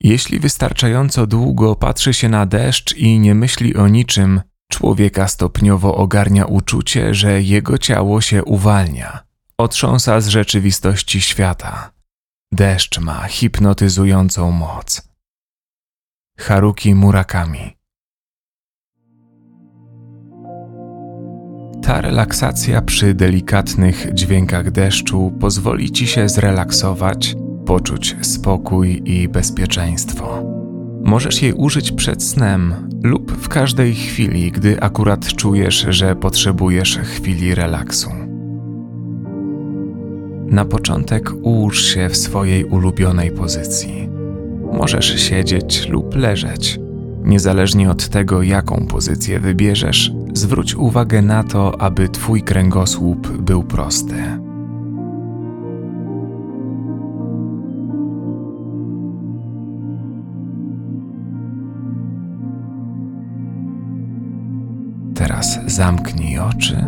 Jeśli wystarczająco długo patrzy się na deszcz i nie myśli o niczym, człowieka stopniowo ogarnia uczucie, że jego ciało się uwalnia, otrząsa z rzeczywistości świata. Deszcz ma hipnotyzującą moc. Haruki Murakami Ta relaksacja przy delikatnych dźwiękach deszczu pozwoli ci się zrelaksować, poczuć spokój i bezpieczeństwo. Możesz jej użyć przed snem lub w każdej chwili, gdy akurat czujesz, że potrzebujesz chwili relaksu. Na początek ułóż się w swojej ulubionej pozycji. Możesz siedzieć lub leżeć. Niezależnie od tego, jaką pozycję wybierzesz, zwróć uwagę na to, aby Twój kręgosłup był prosty. Teraz zamknij oczy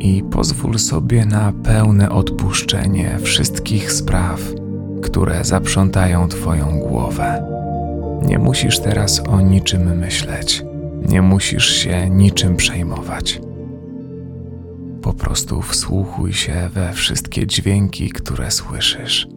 i pozwól sobie na pełne odpuszczenie wszystkich spraw, które zaprzątają Twoją głowę. Nie musisz teraz o niczym myśleć, nie musisz się niczym przejmować. Po prostu wsłuchuj się we wszystkie dźwięki, które słyszysz.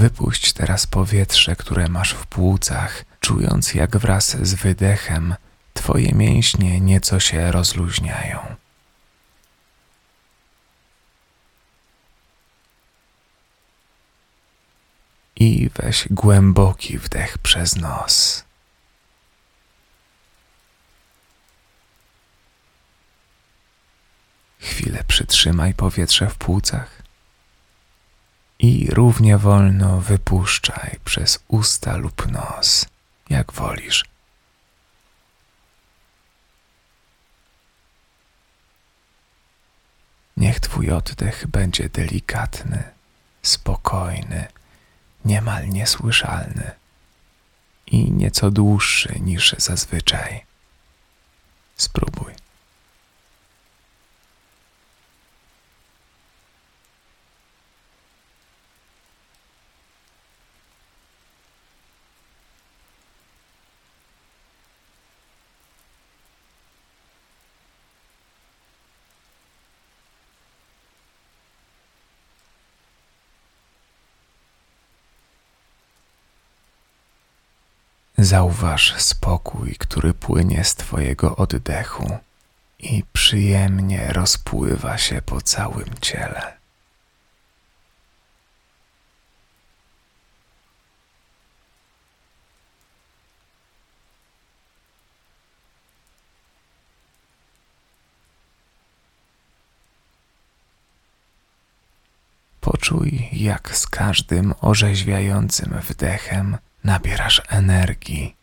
Wypuść teraz powietrze, które masz w płucach, czując jak wraz z wydechem Twoje mięśnie nieco się rozluźniają. I weź głęboki wdech przez nos. Chwilę przytrzymaj powietrze w płucach i równie wolno wypuszczaj przez usta lub nos, jak wolisz. Niech Twój oddech będzie delikatny, spokojny, niemal niesłyszalny i nieco dłuższy niż zazwyczaj. Spróbuj. Zauważ spokój, który płynie z Twojego oddechu i przyjemnie rozpływa się po całym ciele. Poczuj, jak z każdym orzeźwiającym wdechem nabierasz energii,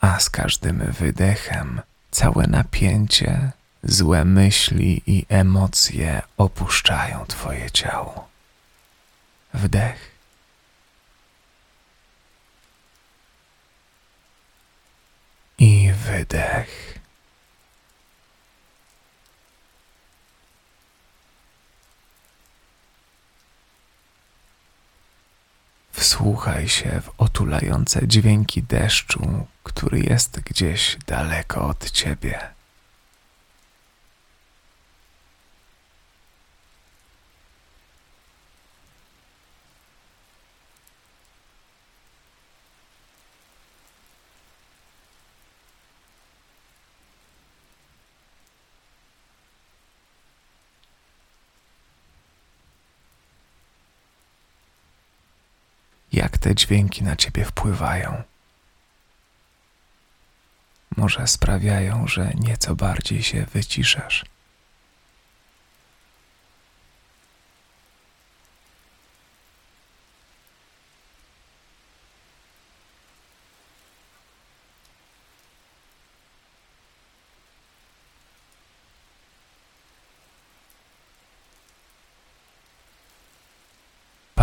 a z każdym wydechem całe napięcie, złe myśli i emocje opuszczają Twoje ciało. Wdech. I wydech. Wsłuchaj się w otulające dźwięki deszczu, który jest gdzieś daleko od ciebie. Jak te dźwięki na ciebie wpływają. Może sprawiają, że nieco bardziej się wyciszasz.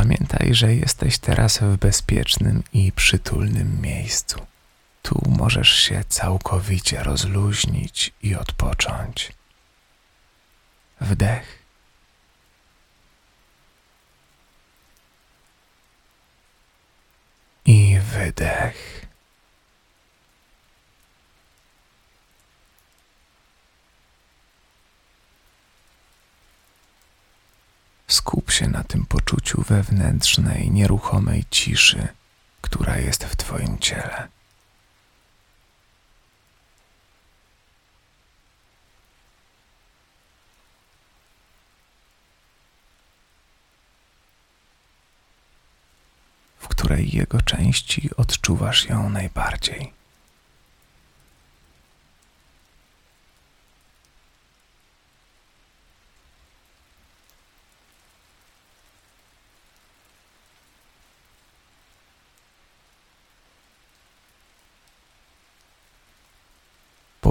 Pamiętaj, że jesteś teraz w bezpiecznym i przytulnym miejscu. Tu możesz się całkowicie rozluźnić i odpocząć. Wdech. I wydech. Skup się na tym poczuciu wewnętrznej, nieruchomej ciszy, która jest w Twoim ciele. W której jego części odczuwasz ją najbardziej.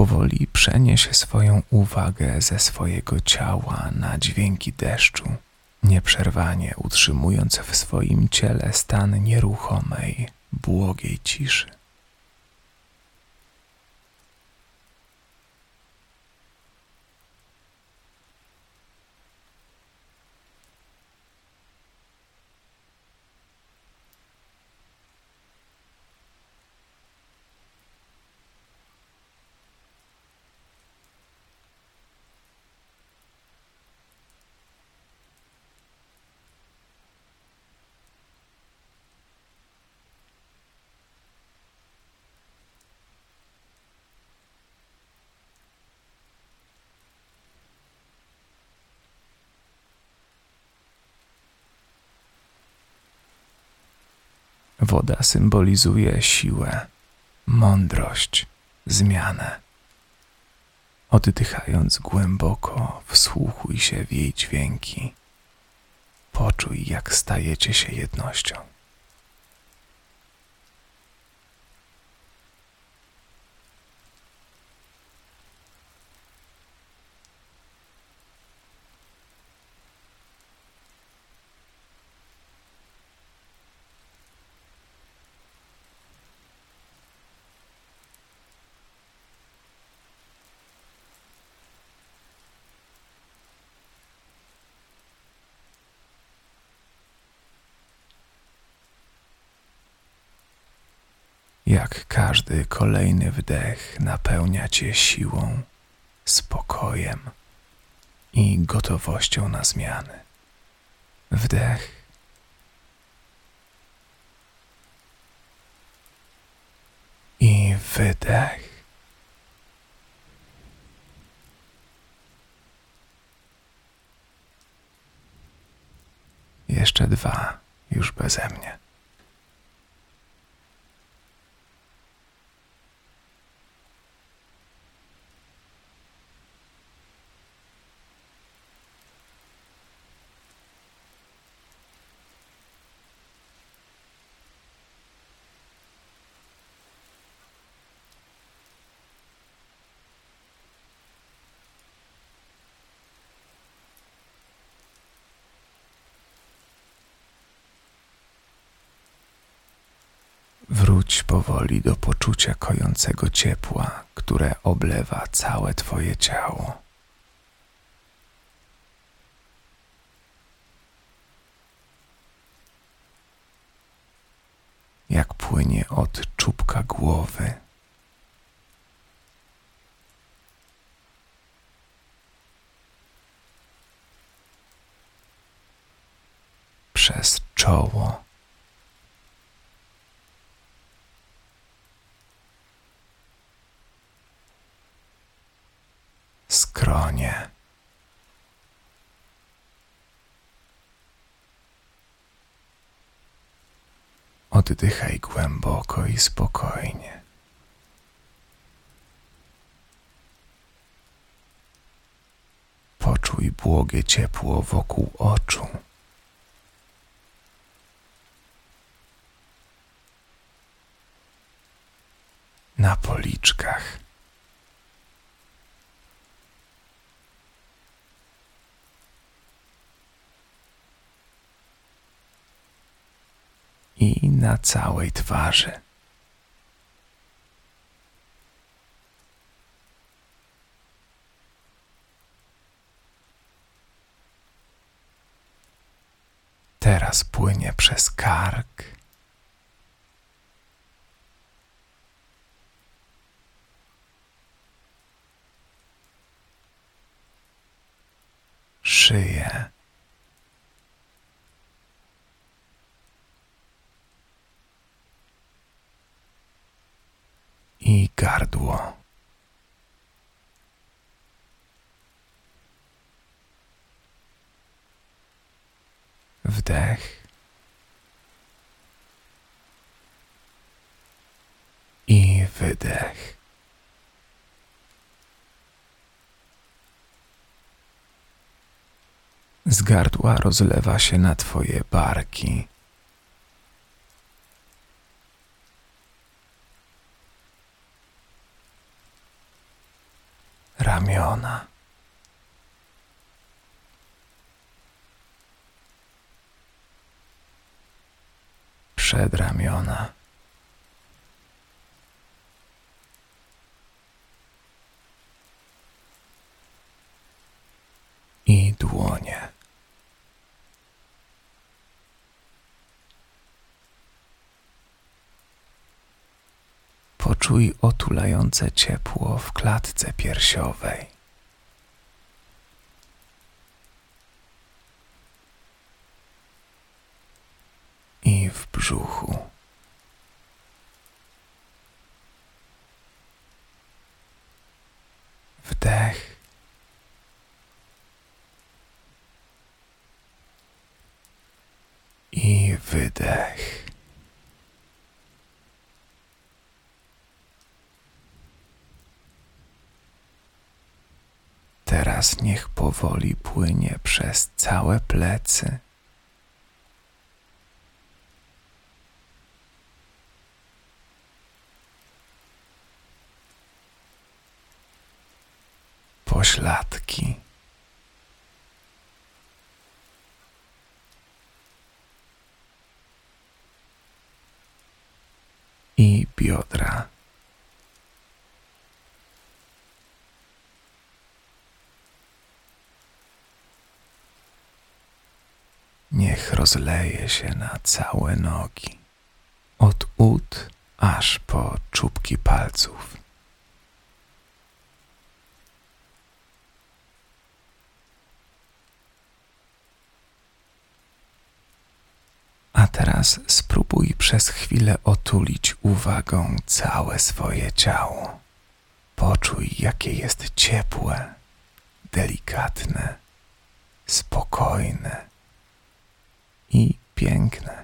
Powoli przenieś swoją uwagę ze swojego ciała na dźwięki deszczu, nieprzerwanie utrzymując w swoim ciele stan nieruchomej, błogiej ciszy. Woda symbolizuje siłę, mądrość, zmianę. Oddychając głęboko, wsłuchuj się w jej dźwięki. Poczuj, jak stajecie się jednością. Jak każdy kolejny wdech napełnia cię siłą, spokojem i gotowością na zmiany. Wdech. I wydech. Jeszcze dwa, już beze mnie. Powoli do poczucia kojącego ciepła, które oblewa całe Twoje ciało. Jak płynie od czubka głowy. Przez czoło. Oddychaj głęboko i spokojnie. Poczuj błogie ciepło wokół oczu. Na policzkach. i na całej twarzy. Teraz płynie przez kark. Szyję. I gardło. Wdech. I wydech. Z gardła rozlewa się na twoje barki. Ramiona. Przedramiona. I dłonie. Poczuj otulające ciepło w klatce piersiowej. I w brzuchu. Wdech. I wydech. Teraz niech powoli płynie przez całe plecy. Pośladki. I biodra. niech rozleje się na całe nogi, od ud aż po czubki palców. A teraz spróbuj przez chwilę otulić uwagą całe swoje ciało. Poczuj, jakie jest ciepłe, delikatne, spokojne i piękne.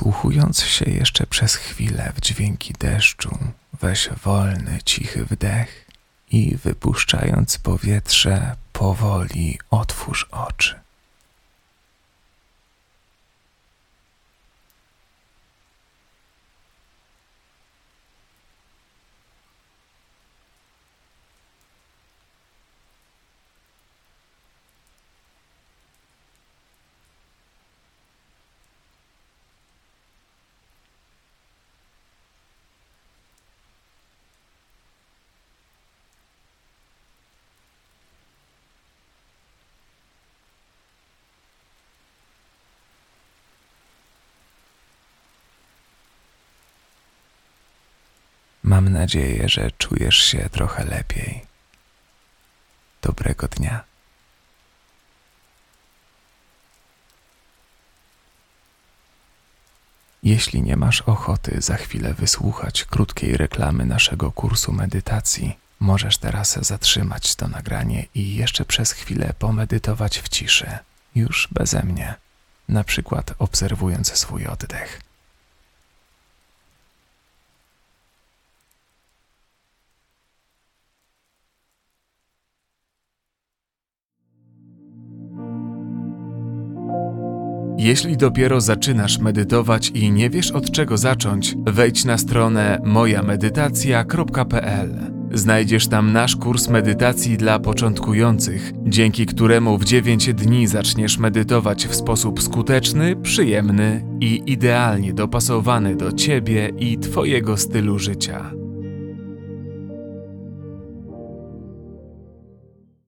Wsłuchując się jeszcze przez chwilę w dźwięki deszczu, weź wolny, cichy wdech i wypuszczając powietrze, powoli otwórz oczy. Mam nadzieję, że czujesz się trochę lepiej. Dobrego dnia. Jeśli nie masz ochoty za chwilę wysłuchać krótkiej reklamy naszego kursu medytacji, Możesz teraz zatrzymać to nagranie i jeszcze przez chwilę pomedytować w ciszy, już beze mnie, na przykład obserwując swój oddech. Jeśli dopiero zaczynasz medytować i nie wiesz od czego zacząć, wejdź na stronę mojamedytacja.pl. Znajdziesz tam nasz kurs medytacji dla początkujących, dzięki któremu w 9 dni zaczniesz medytować w sposób skuteczny, przyjemny i idealnie dopasowany do ciebie i twojego stylu życia.